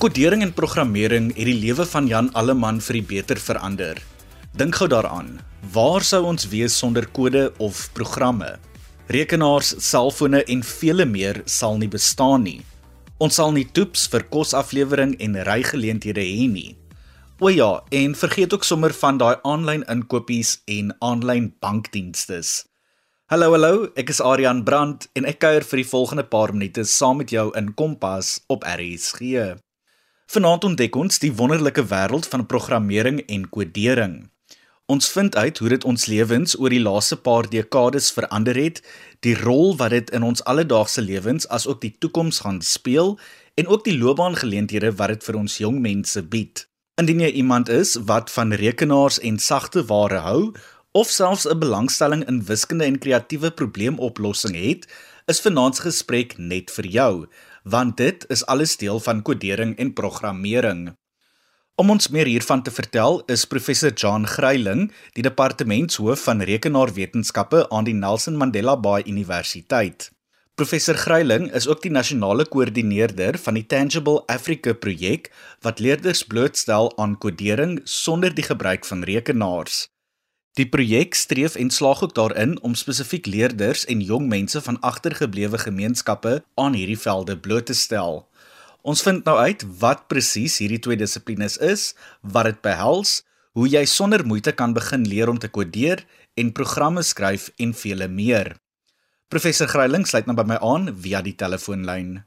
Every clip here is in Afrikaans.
Kodering en programmering het die lewe van Jan Alleman vir die beter verander. Dink gou daaraan. Waar sou ons wees sonder kode of programme? Rekenaars, selfone en vele meer sal nie bestaan nie. Ons sal nie toeps vir kosaflewering en rygeleenthede hê nie. O ja, en vergeet ook sommer van daai aanlyn inkopies en aanlyn bankdienste. Hallo hallo, ek is Adrian Brandt en ek kuier vir die volgende paar minute saam met jou in Kompas op RSG. Vanaand ontdek ons die wonderlike wêreld van programmering en kodering. Ons vind uit hoe dit ons lewens oor die laaste paar dekades verander het, die rol wat dit in ons alledaagse lewens asook die toekoms gaan speel en ook die loopbaangeleenthede wat dit vir ons jong mense bied. Indien jy iemand is wat van rekenaars en sagte ware hou of selfs 'n belangstelling in wiskunde en kreatiewe probleemoplossing het, is vanaand se gesprek net vir jou want dit is alles deel van kodering en programmering. Om ons meer hiervan te vertel, is professor John Gryiling, die departementshoof van rekenaarwetenskappe aan die Nelson Mandela Bay Universiteit. Professor Gryiling is ook die nasionale koördineerder van die Tangible Africa projek wat leerders blootstel aan kodering sonder die gebruik van rekenaars. Die projek streef en slaag ook daarin om spesifiek leerders en jong mense van agtergeblewe gemeenskappe aan hierdie velde bloot te stel. Ons vind nou uit wat presies hierdie twee dissiplines is, wat dit behels, hoe jy sonder moeite kan begin leer om te kodeer en programme skryf en vele meer. Professor Gryiling sluit nou by my aan via die telefoonlyn.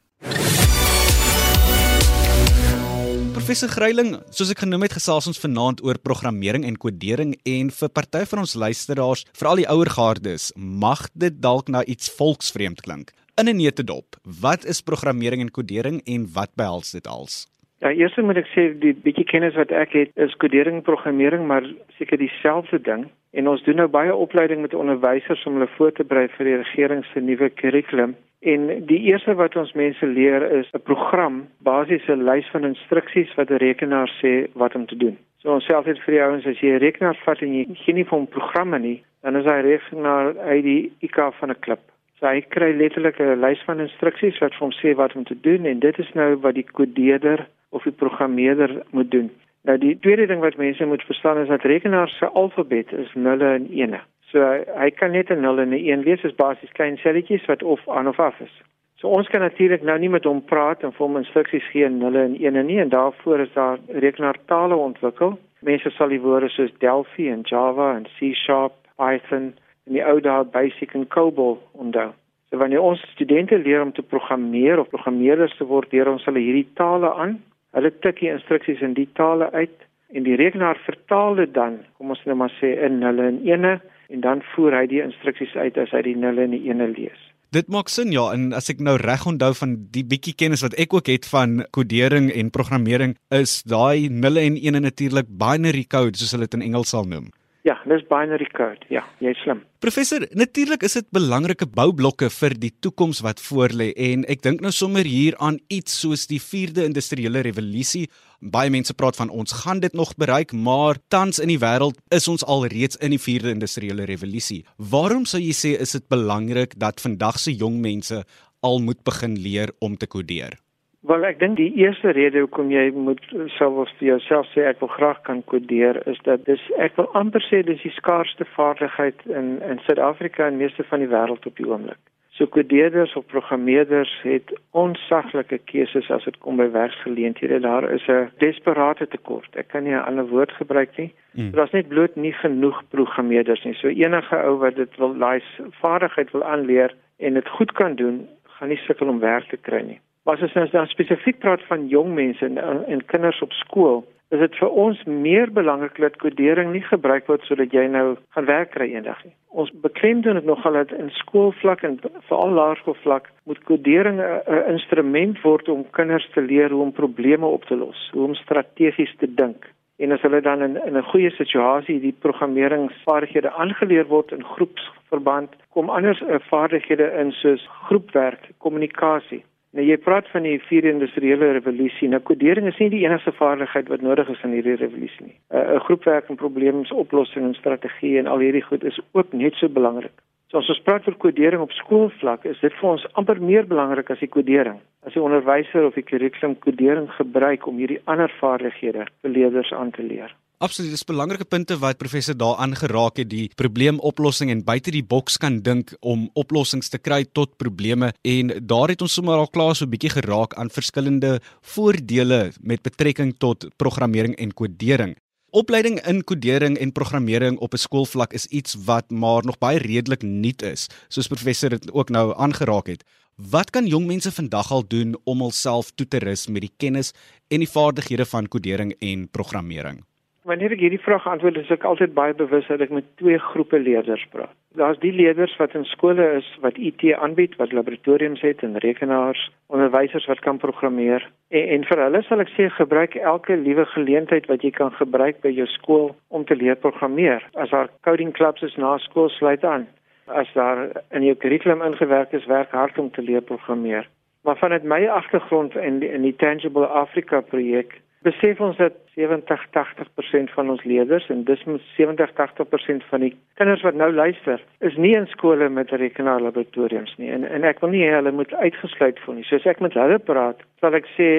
Professor Gryiling, soos ek genoem het, gesels ons vanaand oor programmering en kodering en vir party van ons luisteraars, veral die ouer gaardes, mag dit dalk na iets volksvreemd klink. In 'n neutedop, wat is programmering en kodering en wat behels dit als? Ja, eers moet ek sê die bietjie kennis wat ek het is kodering en programmering, maar seker dieselfde ding. En ons doen nou baie opleiding met onderwysers om hulle voor te berei vir die regering se nuwe kurrikulum. En die eerste wat ons mense leer is 'n program, basies 'n lys van instruksies wat 'n rekenaar sê wat om te doen. So ons self het vir die ouens as jy 'n rekenaar vat en jy geen nie van programme nie, dan is hy rekenaar uit die IK van 'n klip. Hy kry letterlik 'n lys van instruksies wat vir hom sê wat om te doen en dit is nou wat die kodeerder of die programmeerder moet doen. Nou die tweede ding wat mense moet verstaan is dat rekenaar se alfabet is nulle en ene. So hy kan net 'n 0 en 'n 1 wees as basies klein selletjies wat of aan of af is. So ons kan natuurlik nou nie met hom praat en vir hom instruksies gee in 0 en 1 nie en daarvoor is daar rekenaartale ontwikkel. Mense sal die woorde soos Delphi en Java en C# Python en die ou dae Basic en COBOL onthou. So wanneer ons studente leer om te programmeer of programmeerders te word, leer ons hulle hierdie tale aan. Hulle tik die instruksies in die tale uit en die rekenaar vertaal dit dan, kom ons nou maar sê in 0 en 1 en dan voer hy die instruksies uit as hy die nulle en die ene lees. Dit maak sin ja en as ek nou reg onthou van die bietjie kennis wat ek ook het van kodering en programmering is daai nulle en ene natuurlik binary code soos hulle dit in Engels sal noem. Ja, dis binary code. Ja, jy's slim. Professor, natuurlik is dit belangrike boublokke vir die toekoms wat voorlê en ek dink nou sommer hier aan iets soos die 4de industriële revolusie. Baie mense praat van ons gaan dit nog bereik, maar tans in die wêreld is ons al reeds in die 4de industriële revolusie. Waarom sou jy sê is dit belangrik dat vandag se jong mense al moet begin leer om te kodeer? Wel ek dink die eerste rede hoekom jy moet selfs vir jouself sê ek wil graag kan kodeer is dat dis ek wil amper sê dis die skaarsste vaardigheid in in Suid-Afrika en meeste van die wêreld op die oomblik. So kodeerders of programmeerders het onsaglike keuses as dit kom by werksgeleenthede. Daar is 'n desperate tekort. Ek kan nie 'n ander woord gebruik nie. Mm. Daar's net bloot nie genoeg programmeerders nie. So enige ou wat dit wil daai vaardigheid wil aanleer en dit goed kan doen, gaan nie sukkel om werk te kry nie. Maar as ons nou spesifiek praat van jong mense en, en kinders op skool, is dit vir ons meer belangrik dat kodering nie gebruik word sodat jy nou gaan werk kry eendag nie. Ons beklemtoon dit nogal dat in skoolvlak en veral laerskoolvlak moet kodering 'n instrument word om kinders te leer hoe om probleme op te los, hoe om strategies te dink. En as hulle dan in in 'n goeie situasie die programmeringsvaardighede aangeleer word in groepsverband, kom anders 'n vaardighede in soos groepwerk, kommunikasie Nou jy praat van die vierde industriële revolusie. Nou kodering is nie die enigste vaardigheid wat nodig is in hierdie revolusie nie. 'n uh, Groepwerk en probleemsoplossing en strategie en al hierdie goed is ook net so belangrik. So as ons praat oor kodering op skoolvlak, is dit vir ons amper meer belangrik as die kodering. As die onderwyser of die kurrikulum kodering gebruik om hierdie ander vaardighede vir leerders aan te leer. Absoluut, dis belangrike punte wat professor daar aangeraak het, die probleemoplossing en buite die boks kan dink om oplossings te kry tot probleme en daar het ons sommer al klaar so 'n bietjie geraak aan verskillende voordele met betrekking tot programmering en kodering. Opleiding in kodering en programmering op 'n skoolvlak is iets wat maar nog baie redelik nuut is, soos professor dit ook nou aangeraak het. Wat kan jong mense vandag al doen om hulself toe te rus met die kennis en die vaardighede van kodering en programmering? Wanneer ek hierdie vraag antwoord, is ek altyd baie bewus dat ek met twee groepe leerders praat. Daar's die leerders wat in skole is wat IT aanbied, wat laboratoriums het en rekenaars, onderwysers wat kan programmeer. En, en vir hulle sal ek sê gebruik elke liewe geleentheid wat jy kan gebruik by jou skool om te leer programmeer. As daar coding clubs is na skool, sluit aan. As daar in jou kurrikulum ingewerk is, werk hard om te leer programmeer. Maar vanuit my agtergrond in die, in die Tangible Africa projek besef ons dat 70-80% van ons leerders en dis 70-80% van die kinders wat nou luister, is nie in skole met rekenaarlaboratoriums nie en en ek wil nie hê hulle moet uitgesluit voel nie. Soos ek met hulle praat, sal ek sê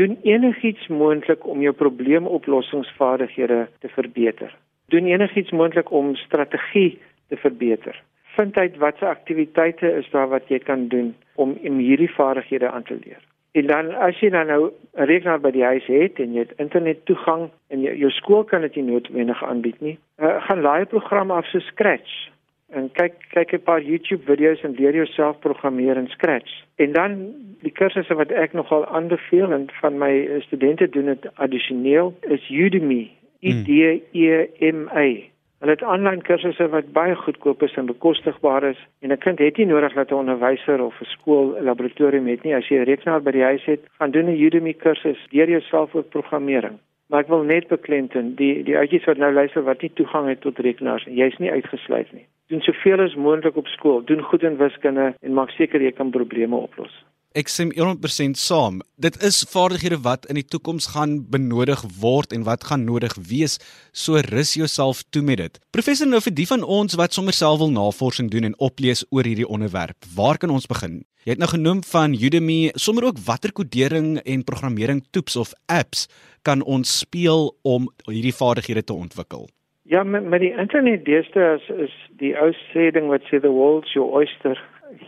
doen enigiets moontlik om jou probleemoplossingsvaardighede te verbeter. Doen enigiets moontlik om strategie te verbeter. Vind uit watse aktiwiteite is daar wat jy kan doen om hierdie vaardighede aan te leer. En dan as jy dan nou 'n rekenaar by die huis het en jy het internet toegang en jy, jou skool kan dit nie noodwendig aanbied nie, uh, gaan laai programme af so Scratch en kyk kyk 'n paar YouTube video's en leer jouself programmeer in Scratch. En dan die kursusse wat ek nogal aanbeveel en van my studente doen dit addisioneel is Udemy. Hmm. U D E M A. Hulle het aanlyn kursusse wat baie goedkoop is en bekostigbaar is en 'n kind het nie nodig dat 'n onderwyser of 'n skool 'n laboratorium het nie. As jy 'n rekenaar by die huis het, gaan doen 'n Udemy kursus deur jouself oor programmering. Maar ek wil net beklemtoon, die die ouetjies wat nou luister wat nie toegang het tot rekenaars nie, jy's nie uitgesluit nie. Doen soveel as moontlik op skool, doen goed in wiskunde en maak seker jy kan probleme oplos. Ek stem 100% saam. Dit is vaardighede wat in die toekoms gaan benodig word en wat gaan nodig wees. So rus jouself toe met dit. Professor nou vir die van ons wat sommer self wil navorsing doen en oplees oor hierdie onderwerp. Waar kan ons begin? Jy het nou genoem van Udemy, sommer ook watter kodering en programmering toeps of apps kan ons speel om hierdie vaardighede te ontwikkel? Ja, met, met die internet deesdae is, is die ou sê ding wat sê the world's your oyster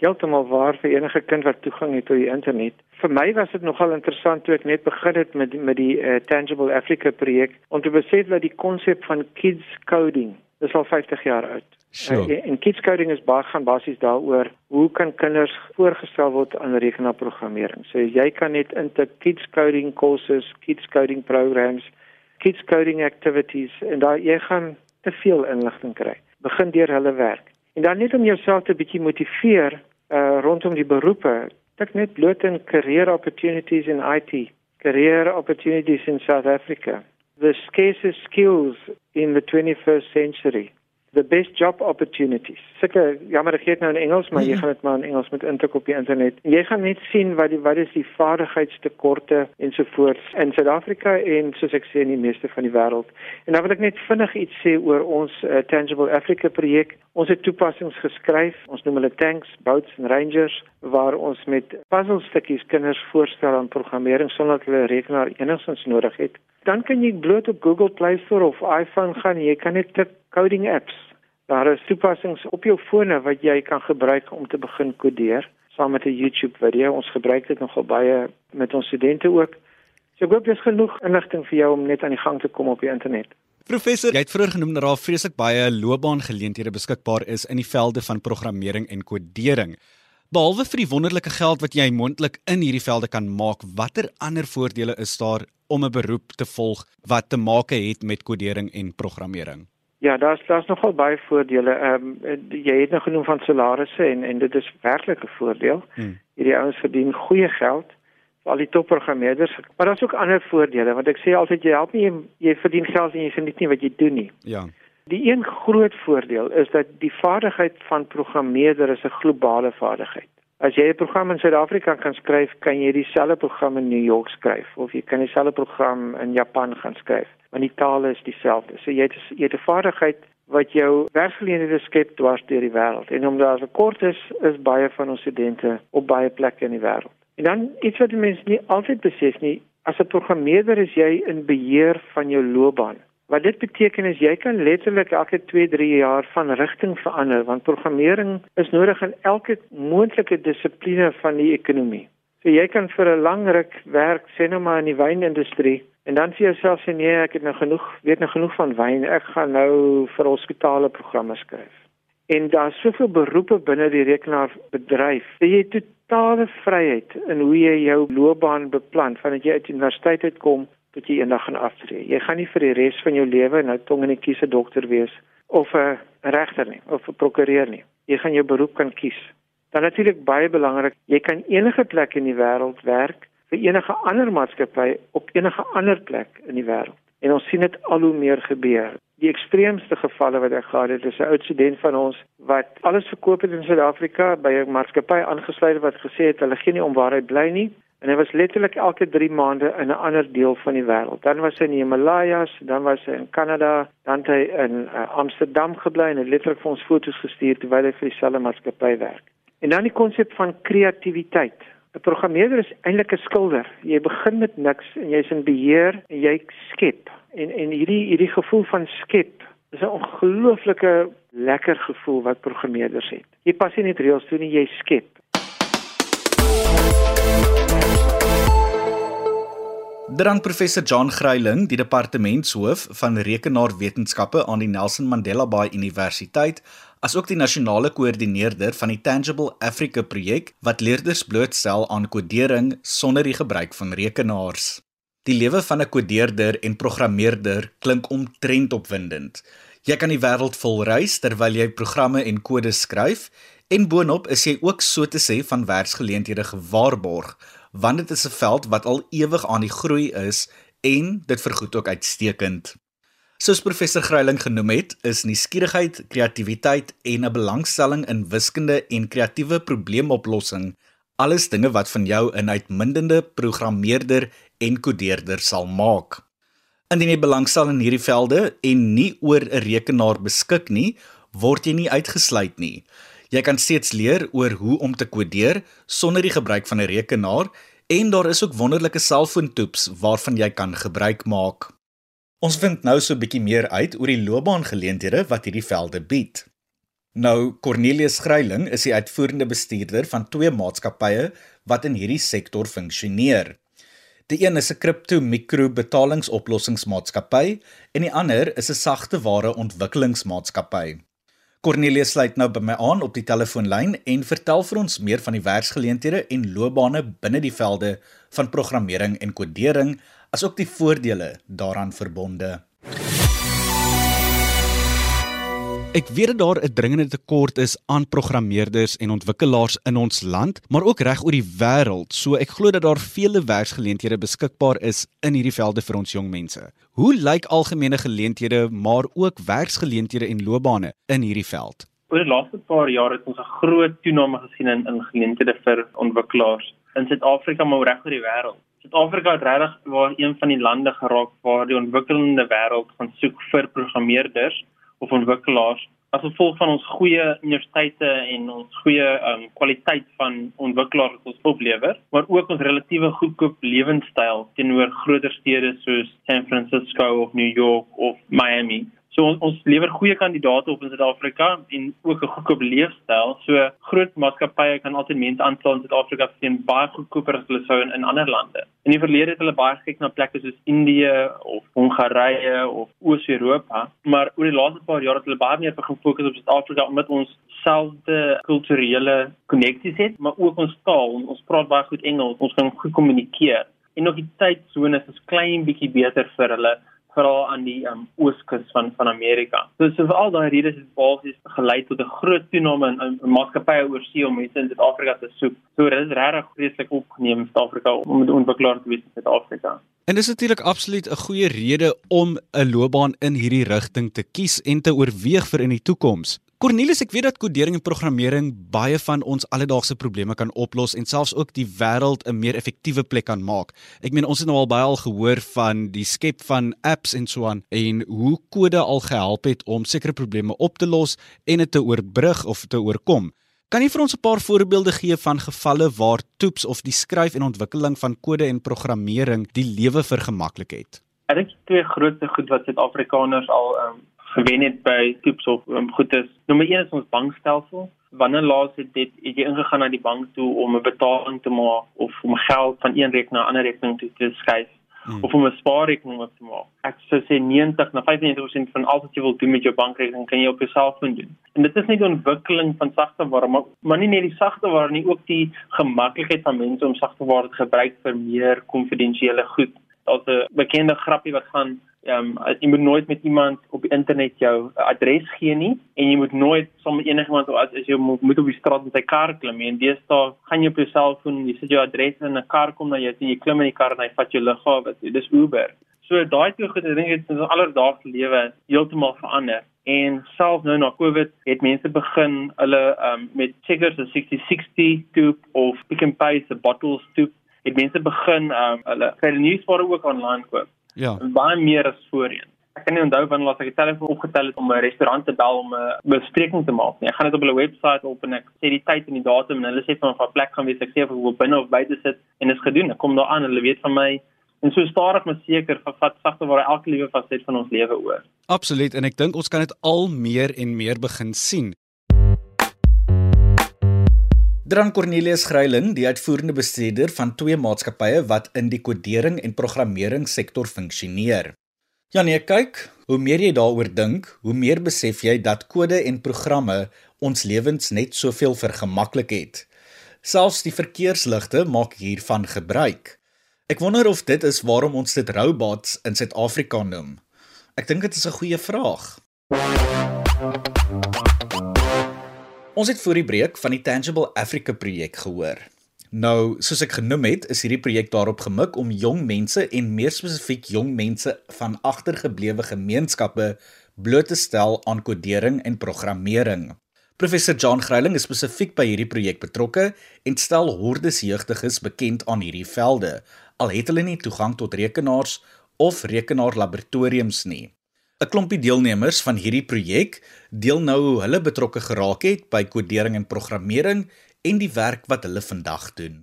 heeltemal waar vir enige kind wat toegang het tot die internet. Vir my was dit nogal interessant toe ek net begin het met met die uh, Tangible Africa projek om te besef dat die konsep van kids coding is al 50 jaar oud. Sure. Uh, en kids coding is baie gaan basies daaroor hoe kan kinders voorgestel word aan rekenaarprogrammering. So jy kan net intik kids coding courses, kids coding programs, kids coding activities en daar jy gaan te veel inligting kry. Begin deur hulle werk. En dan net om jouself 'n bietjie motiveer uh rondom die beroepe. Ek net bloot in career opportunities in IT, career opportunities in South Africa. The scarcest skills in the 21st century the best job opportunities. Seker jammer ek gee dit nou in Engels, maar jy mhm. gaan dit maar in Engels met intik op die internet. Jy gaan net sien wat die wat is die vaardigheidstekorte ensovoorts in Suid-Afrika en soos ek sê in die meeste van die wêreld. En dan wil ek net vinnig iets sê oor ons uh, Tangible Africa projek. Ons het toepassings geskryf. Ons noem hulle tanks, boats en rangers waar ons met puzzelstukkies kinders voorstel aan programmering sonder dat hulle rekenaar enigstens nodig het. Dan kan jy bloot op Google Play Store of iPhone gaan. Jy kan net tik coding apps Daar is toepassings op jou fone wat jy kan gebruik om te begin kodeer saam met 'n YouTube video. Ons gebruik dit nogal baie met ons studente ook. So ek hoop dis genoeg inligting vir jou om net aan die gang te kom op die internet. Professor, jy het vroeër genoem dat daar vreeslik baie loopbaangeleenthede beskikbaar is in die velde van programmering en kodering. Behalwe vir die wonderlike geld wat jy moontlik in hierdie velde kan maak, watter ander voordele is daar om 'n beroep te volg wat te maak het met kodering en programmering? Ja, daar's daar's nogal baie voordele. Ehm um, jy het nog genoem van salarisse en en dit is werklik 'n voordeel. Hmm. Hierdie ouens verdien goeie geld vir al die topprogrammeerders. Maar daar's ook ander voordele want ek sê altyd jy help nie jy, jy verdien geld en jy geniet nie wat jy doen nie. Ja. Die een groot voordeel is dat die vaardigheid van programmeerder is 'n globale vaardigheid. As jy 'n program in Suid-Afrika kan skryf, kan jy dieselfde program in New York skryf of jy kan dieselfde program in Japan gaan skryf want die taal is dieselfde. So jy het jy het 'n vaardigheid wat jou werksgeleenthede skep dwars deur die wêreld. En omdat daar 'n kort is, is baie van ons studente op baie plekke in die wêreld. En dan iets wat mense nie altyd besef nie, as 'n programmeerder is jy in beheer van jou loopbaan. Wat dit beteken is jy kan letterlik elke 2-3 jaar van rigting verander want programmering is nodig in elke moontlike dissipline van die ekonomie. So jy kan vir 'n lang ruk werk sê nou maar in die wynindustrie en dan sê jouself sê nee, ek het nou genoeg, weet nou genoeg van wyn. Ek gaan nou vir hospitale programme skryf. En daar's soveel beroepe binne die rekenaarbedryf. Jy het totale vryheid in hoe jy jou loopbaan beplan vandat jy uit universiteit uitkom tot jy eendag gaan aftree. Jy gaan nie vir die res van jou lewe nou tong in die kiese dokter wees of 'n regter nie of 'n prokureur nie. Jy gaan jou beroep kan kies. Dan natuurlik baie belangrik, jy kan enige plek in die wêreld werk vir enige ander maatskappy op enige ander plek in die wêreld. En ons sien dit al hoe meer gebeur. Die ekstreemste gevalle wat ek gehad het, is 'n oud student van ons wat alles verkoop het in Suid-Afrika by 'n maatskappy aangesluit wat gesê het hulle gee nie om waar hy bly nie En hy was letterlik elke 3 maande in 'n ander deel van die wêreld. Dan was hy in die Himalajas, dan was hy in Kanada, dan het hy in uh, Amsterdam gebly en het letterlik vir ons foto's gestuur terwyl hy vir dieselfde maatskappy werk. En dan die konsep van kreatiwiteit. 'n Programmeerder is eintlik 'n skilder. Jy begin met niks en jy's in beheer en jy skep. En en hierdie hierdie gevoel van skep is 'n ongelooflike lekker gevoel wat programmeerders het. Jy pas nie net reëls toe nie, jy skep. Drank professor John Greiling, die departementshoof van rekenaarwetenskappe aan die Nelson Mandela Bay Universiteit, asook die nasionale koördineerder van die Tangible Africa projek wat leerders blootstel aan kodering sonder die gebruik van rekenaars. Die lewe van 'n kodeerder en programmeerder klink omtrent opwindend. Jy kan die wêreld vol reis terwyl jy programme en kode skryf en boonop is jy ook so te sê van werksgeleenthede gewaarborg want dit is 'n veld wat al ewig aan die groei is en dit vergoed ook uitstekend. Soos professor Greiling genoem het, is nuuskierigheid, kreatiwiteit en 'n belangstelling in wiskunde en kreatiewe probleemoplossing alles dinge wat van jou 'n uitmuntende programmeerder en kodeerder sal maak. Indien jy belangstel in hierdie velde en nie oor 'n rekenaar beskik nie, word jy nie uitgesluit nie. Jy kan steeds leer oor hoe om te kodeer sonder die gebruik van 'n rekenaar en daar is ook wonderlike selfoontoeps waarvan jy kan gebruik maak. Ons vind nou so 'n bietjie meer uit oor die loopbaangeleenthede wat hierdie velde bied. Nou Cornelius Greiling is die uitvoerende bestuurder van twee maatskappye wat in hierdie sektor funksioneer. Die een is 'n kripto-mikro betalingsoplossingsmaatskappy en die ander is 'n sagteware ontwikkelingsmaatskappy. Cornelius sluit nou by my aan op die telefoonlyn en vertel vir ons meer van die werksgeleenthede en loopbane binne die velde van programmering en kodering, asook die voordele daaraan verbonde. Ek weet dat daar 'n dringende tekort is aan programmeerders en ontwikkelaars in ons land, maar ook reg oor die wêreld. So ek glo dat daar vele werksgeleenthede beskikbaar is in hierdie velde vir ons jong mense. Hoe lyk algemene geleenthede, maar ook werksgeleenthede en loopbane in hierdie veld? Oor die laaste paar jare het ons 'n groot toename gesien in in geleenthede vir ontwikkelaars in Suid-Afrika maar reg oor die wêreld. Suid-Afrika het regtig waar een van die lande geraak waar die ontwikkelende wêreld gaan soek vir programmeerders of ontwikkelaars as gevolg van ons goeie universiteite en ons goeie um, kwaliteit van ontwikkelaars wat ons oplewer, maar ook ons relatiewe goedkoop lewenstyl teenoor groter stede soos San Francisco of New York of Miami. So ons, ons lewer goeie kandidaate op in Suid-Afrika en ook 'n goedkoop leefstyl. So groot maatskappye kan altyd mense aanstel in Suid-Afrika teen baie goedkoper as hulle sou in, in ander lande. In die verlede het hulle baie gekyk na plekke soos Indië of Hongarye of Oos-Europa, maar oor die laaste paar jaar het hulle baie meer begin fokus op Suid-Afrika omdat ons selfde kulturele koneksies het, maar ook ons taal. Ons praat baie goed Engels, ons kan goed kommunikeer. En ook die tydsones is klein bietjie beter vir hulle veral aan die um, ooskus van van Amerika. So so vir al daai redes het basies gelei tot 'n groot toename in, in maatskappye oorsee om mense in Suid-Afrika te soek. So dit is regtig vreeslik opgeneem in Suid-Afrika om 'n ontwikkelaar te wees in Suid-Afrika. En dis natuurlik absoluut 'n goeie rede om 'n loopbaan in hierdie rigting te kies en te oorweeg vir in die toekoms. Cornelis, ek weet dat kodering en programmering baie van ons alledaagse probleme kan oplos en selfs ook die wêreld 'n meer effektiewe plek kan maak. Ek meen ons het nou al baie al gehoor van die skep van apps en so aan en hoe kode al gehelp het om sekere probleme op te los en dit te oorbrug of te oorkom. Kan jy vir ons 'n paar voorbeelde gee van gevalle waar toeps of die skryf en ontwikkeling van kode en programmering die lewe vergemaklik het? Ek dink twee grootste goed wat Suid-Afrikaners al um, gewen het by tips of um, goed is. Nommer 1 is ons bankstelsel. Wanneer laas het dit het jy ingegaan na die bank toe om 'n betaling te maak of om geld van een rekening na 'n ander rekening toe te skuif hmm. of om 'n spaarrekening op te maak? Ek sou sê 90 na 95% van al wat jy wil doen met jou bankrekening kan jy op jou selfoon doen. En dit is nie die ontwikkeling van sagteware maar, maar nie net die sagteware nie, ook die gemaklikheid van mense om sagteware te gebruik vir meer konfidensiële goed. Daar's 'n bekende grappie wat gaan ehm um, jy moet nooit met iemand op die internet jou adres gee nie en jy moet nooit saam met enigiemand as, as jy moet, moet op die straat met 'n kar klim en daar gaan jy op jou selfoon jy sit jou adres in 'n kar kom na jou en jy klim in die kar en hy vat jou lughawe dis Uber. So daai twee goed ek dink dit is alledaagse lewe heeltemal verander. En self nou na Covid het mense begin hulle um, met checkers 'n 6060 toep of Pick n Pay se bottles toep het mense begin um, hulle die nuusware ook online koop Ja. Baie meer as voorheen. Ek kan nie onthou wanneer laat ek die telefoon opgetel het om 'n restaurant te bel om 'n bespreking te maak nie. Ek gaan dit op hulle webwerf op en ek sê die tyd en die datum en hulle sê van 'n plek gaan wees ek sê of ek wil binne of buite sit en dit is gedoen. Ek kom daar aan, hulle weet van my en so stadig maar seker vat sagte waar elke liewe faset van ons lewe oor. Absoluut en ek dink ons kan dit al meer en meer begin sien. Dran Cornelius Gryiling, die uitvoerende bestuurder van twee maatskappye wat in die kodering en programmering sektor funksioneer. Ja nee, kyk, hoe meer jy daaroor dink, hoe meer besef jy dat kode en programme ons lewens net soveel vergemaklik het. Selfs die verkeersligte maak hiervan gebruik. Ek wonder of dit is waarom ons dit robots in Suid-Afrika noem. Ek dink dit is 'n goeie vraag. Ons het voor die breek van die Tangible Africa projek gehoor. Nou, soos ek genoem het, is hierdie projek daarop gemik om jong mense en meer spesifiek jong mense van agtergeblewe gemeenskappe bloot te stel aan kodering en programmering. Professor John Greiling is spesifiek by hierdie projek betrokke en stel hordes jeugdiges bekend aan hierdie velde, al het hulle nie toegang tot rekenaars of rekenaarlaboratoriums nie. 'n Klompie deelnemers van hierdie projek deel nou hoe hulle betrokke geraak het by kodering en programmering en die werk wat hulle vandag doen.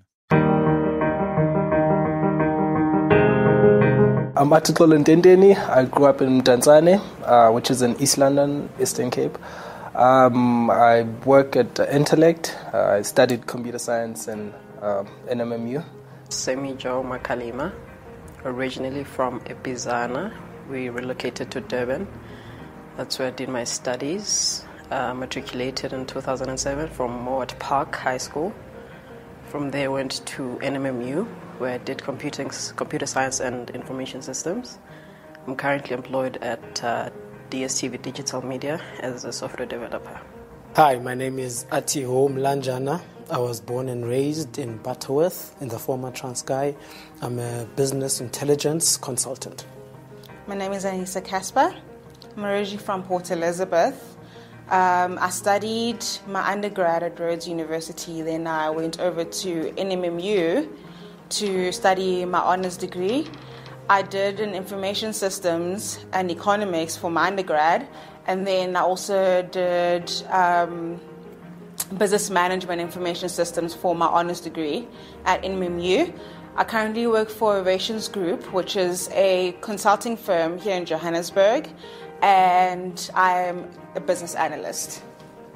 I'm Atitol Ndendeni. I grew up in Tanzania, uh, which is in East London, Eastern Cape. Um, I work at Intellect. Uh, I studied computer science and uh, NMMU. Semi Joe Makalima, originally from Epizana, we relocated to Durban. That's where I did my studies. Uh, matriculated in 2007 from Mowat Park High School. From there, went to NMMU, where I did computing, computer science and information systems. I'm currently employed at uh, DSTV Digital Media as a software developer. Hi, my name is Ati Home Mlanjana. I was born and raised in Butterworth in the former Transkei. I'm a business intelligence consultant. My name is Anissa Casper. I'm originally from Port Elizabeth. Um, I studied my undergrad at Rhodes University, then I went over to NMMU to study my honours degree. I did in information systems and economics for my undergrad, and then I also did um, business management information systems for my honours degree at NMMU. I currently work for Ovations Group, which is a consulting firm here in Johannesburg, and I'm a business analyst.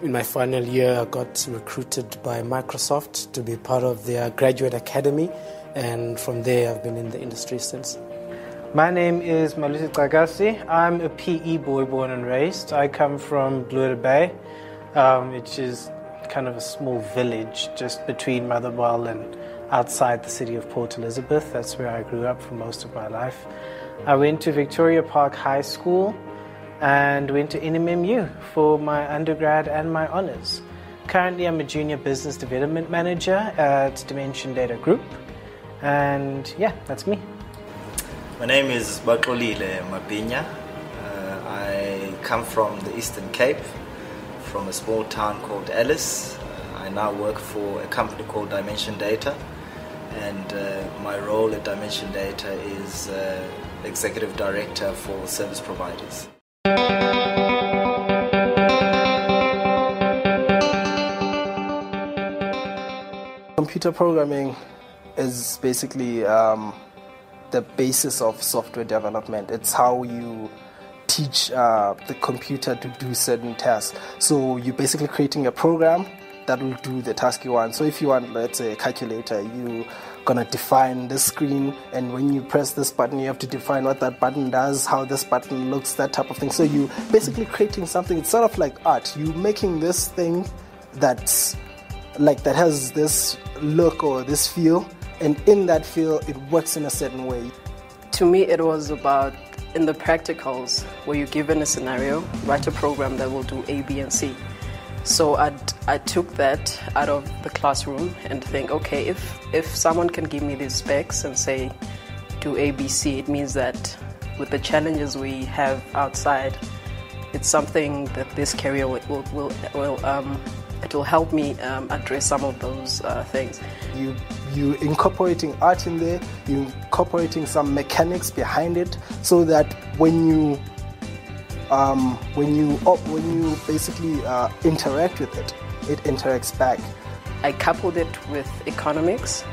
In my final year, I got recruited by Microsoft to be part of their graduate academy, and from there, I've been in the industry since. My name is Malusi Tagasi. I'm a PE boy born and raised. I come from Blue Bay, um, which is kind of a small village just between Motherwell and outside the city of Port Elizabeth. That's where I grew up for most of my life. I went to Victoria Park High School and went to NMMU for my undergrad and my honours. Currently, I'm a junior business development manager at Dimension Data Group. And yeah, that's me. My name is Bakolile Mapinya. Uh, I come from the Eastern Cape, from a small town called Ellis. Uh, I now work for a company called Dimension Data, and uh, my role at Dimension Data is uh, executive director for service providers. Computer programming is basically um, the basis of software development. It's how you teach uh, the computer to do certain tasks. So you're basically creating a program that will do the task you want. So if you want, let's say, a calculator, you gonna define the screen, and when you press this button, you have to define what that button does, how this button looks, that type of thing. So you basically creating something. It's sort of like art. You making this thing that's like that has this look or this feel, and in that feel, it works in a certain way. To me, it was about in the practicals where you're given a scenario, write a program that will do A, B, and C. So i I took that out of the classroom and think, okay, if, if someone can give me these specs and say, do ABC, it means that with the challenges we have outside, it's something that this career will, will, will, um, it will help me um, address some of those uh, things. You you incorporating art in there, you incorporating some mechanics behind it, so that when you um, when you op- when you basically uh, interact with it, it interacts back. I coupled it with economics,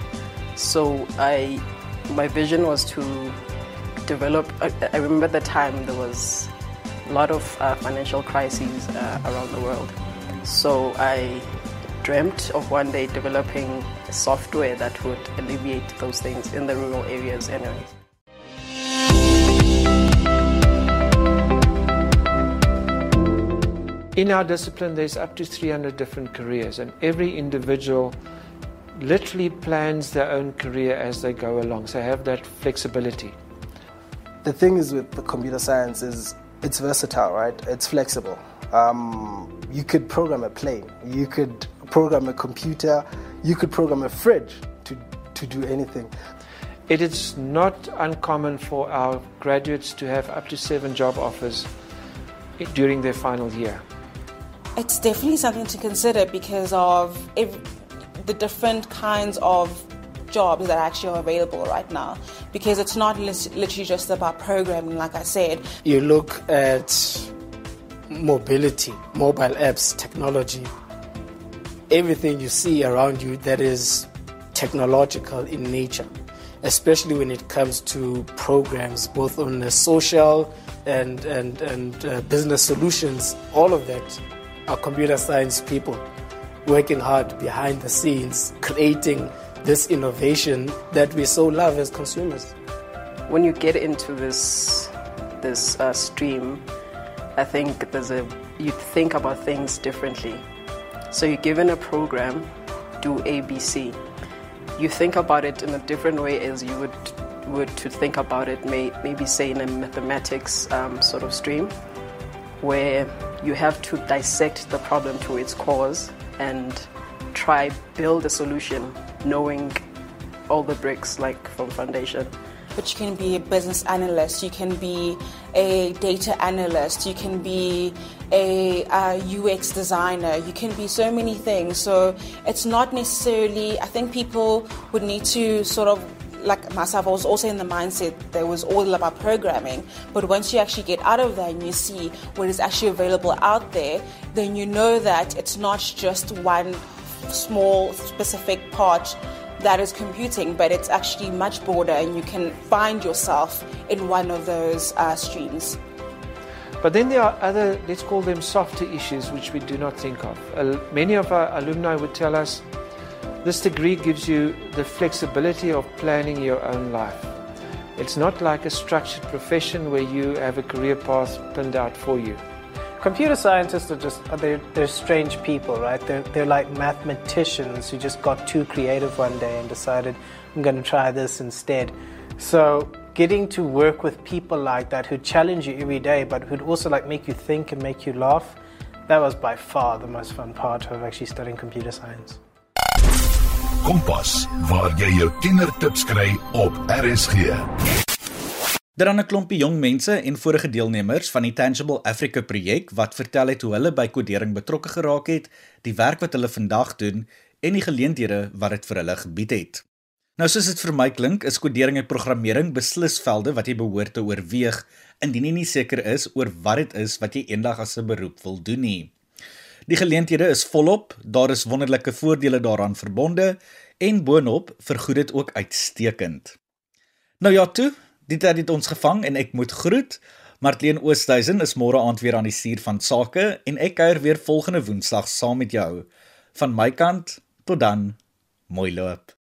so I my vision was to develop. I, I remember the time there was a lot of uh, financial crises uh, around the world, so I dreamt of one day developing software that would alleviate those things in the rural areas, anyways. In our discipline, there's up to 300 different careers, and every individual literally plans their own career as they go along, so have that flexibility. The thing is with the computer science is it's versatile, right? It's flexible. Um, you could program a plane, you could program a computer, you could program a fridge to, to do anything. It is not uncommon for our graduates to have up to seven job offers during their final year. It's definitely something to consider because of the different kinds of jobs that actually are available right now. Because it's not literally just about programming, like I said. You look at mobility, mobile apps, technology, everything you see around you that is technological in nature, especially when it comes to programs, both on the social and, and, and uh, business solutions, all of that our computer science people working hard behind the scenes, creating this innovation that we so love as consumers. When you get into this this uh, stream, I think there's a you think about things differently. So you're given a program, do ABC. You think about it in a different way as you would would to think about it, may, maybe say in a mathematics um, sort of stream, where you have to dissect the problem to its cause and try build a solution knowing all the bricks like from foundation but you can be a business analyst, you can be a data analyst, you can be a, a, UX designer, you can be so many things. So it's not necessarily, I think people would need to sort of myself, I was also in the mindset that was all about programming. But once you actually get out of that and you see what is actually available out there, then you know that it's not just one small specific part that is computing, but it's actually much broader and you can find yourself in one of those uh, streams. But then there are other, let's call them softer issues, which we do not think of. Uh, many of our alumni would tell us this degree gives you the flexibility of planning your own life. It's not like a structured profession where you have a career path pinned out for you. Computer scientists are just they're, they're strange people, right? They're, they're like mathematicians who just got too creative one day and decided, I'm going to try this instead. So getting to work with people like that who challenge you every day, but who'd also like make you think and make you laugh, that was by far the most fun part of actually studying computer science. Kompas, waar jy jou tienertips kry op RSG. Daar aan 'n klompie jong mense en vorige deelnemers van die Tangible Africa projek wat vertel het hoe hulle by kodering betrokke geraak het, die werk wat hulle vandag doen en die geleenthede wat dit vir hulle gebied het. Nou soos dit vir my klink, is kodering en programmering beslis velde wat jy behoort te oorweeg indien jy nie seker is oor wat dit is wat jy eendag as 'n beroep wil doen nie. Die geleenthede is volop, daar is wonderlike voordele daaraan verbonde en boonop vergoed dit ook uitstekend. Nou ja, toe, Die tyd het ons gevang en ek moet groet. Martleen Oosthuizen is môre aand weer aan die stuur van sake en ek kuier weer volgende Woensdag saam met jou. Van my kant tot dan. Mooi loop.